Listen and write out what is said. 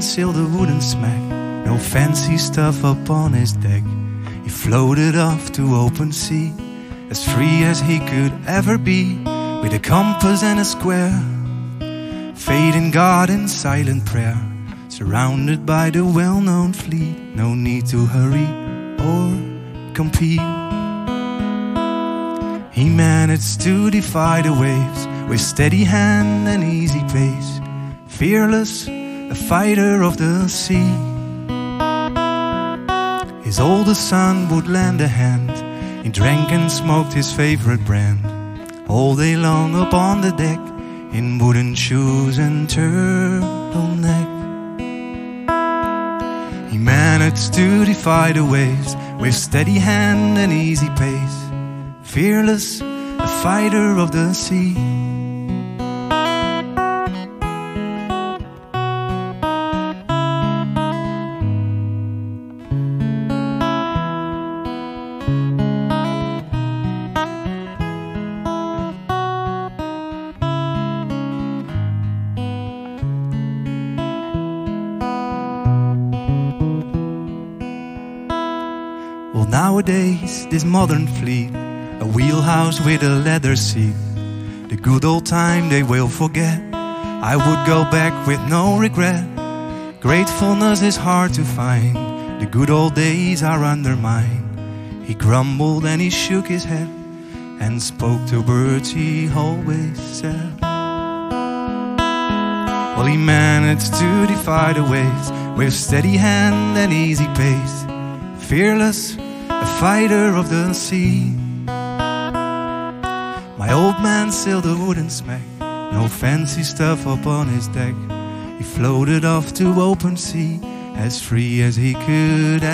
sailed a wooden smack, no fancy stuff up on his deck. He floated off to open sea, as free as he could ever be, with a compass and a square. In God and silent prayer, surrounded by the well known fleet. No need to hurry or compete. He managed to defy the waves with steady hand and easy pace, fearless, a fighter of the sea. His oldest son would lend a hand. He drank and smoked his favorite brand all day long upon the deck in wooden shoes and turtleneck. He managed to defy the waves with steady hand and easy pace, fearless, a fighter of the sea. Nowadays, this modern fleet, a wheelhouse with a leather seat, the good old time they will forget. I would go back with no regret. Gratefulness is hard to find, the good old days are undermined. He grumbled and he shook his head and spoke to birds he always said. Well, he managed to defy the waves with steady hand and easy pace fearless, a fighter of the sea. My old man sailed a wooden smack, no fancy stuff up on his deck. He floated off to open sea, as free as he could.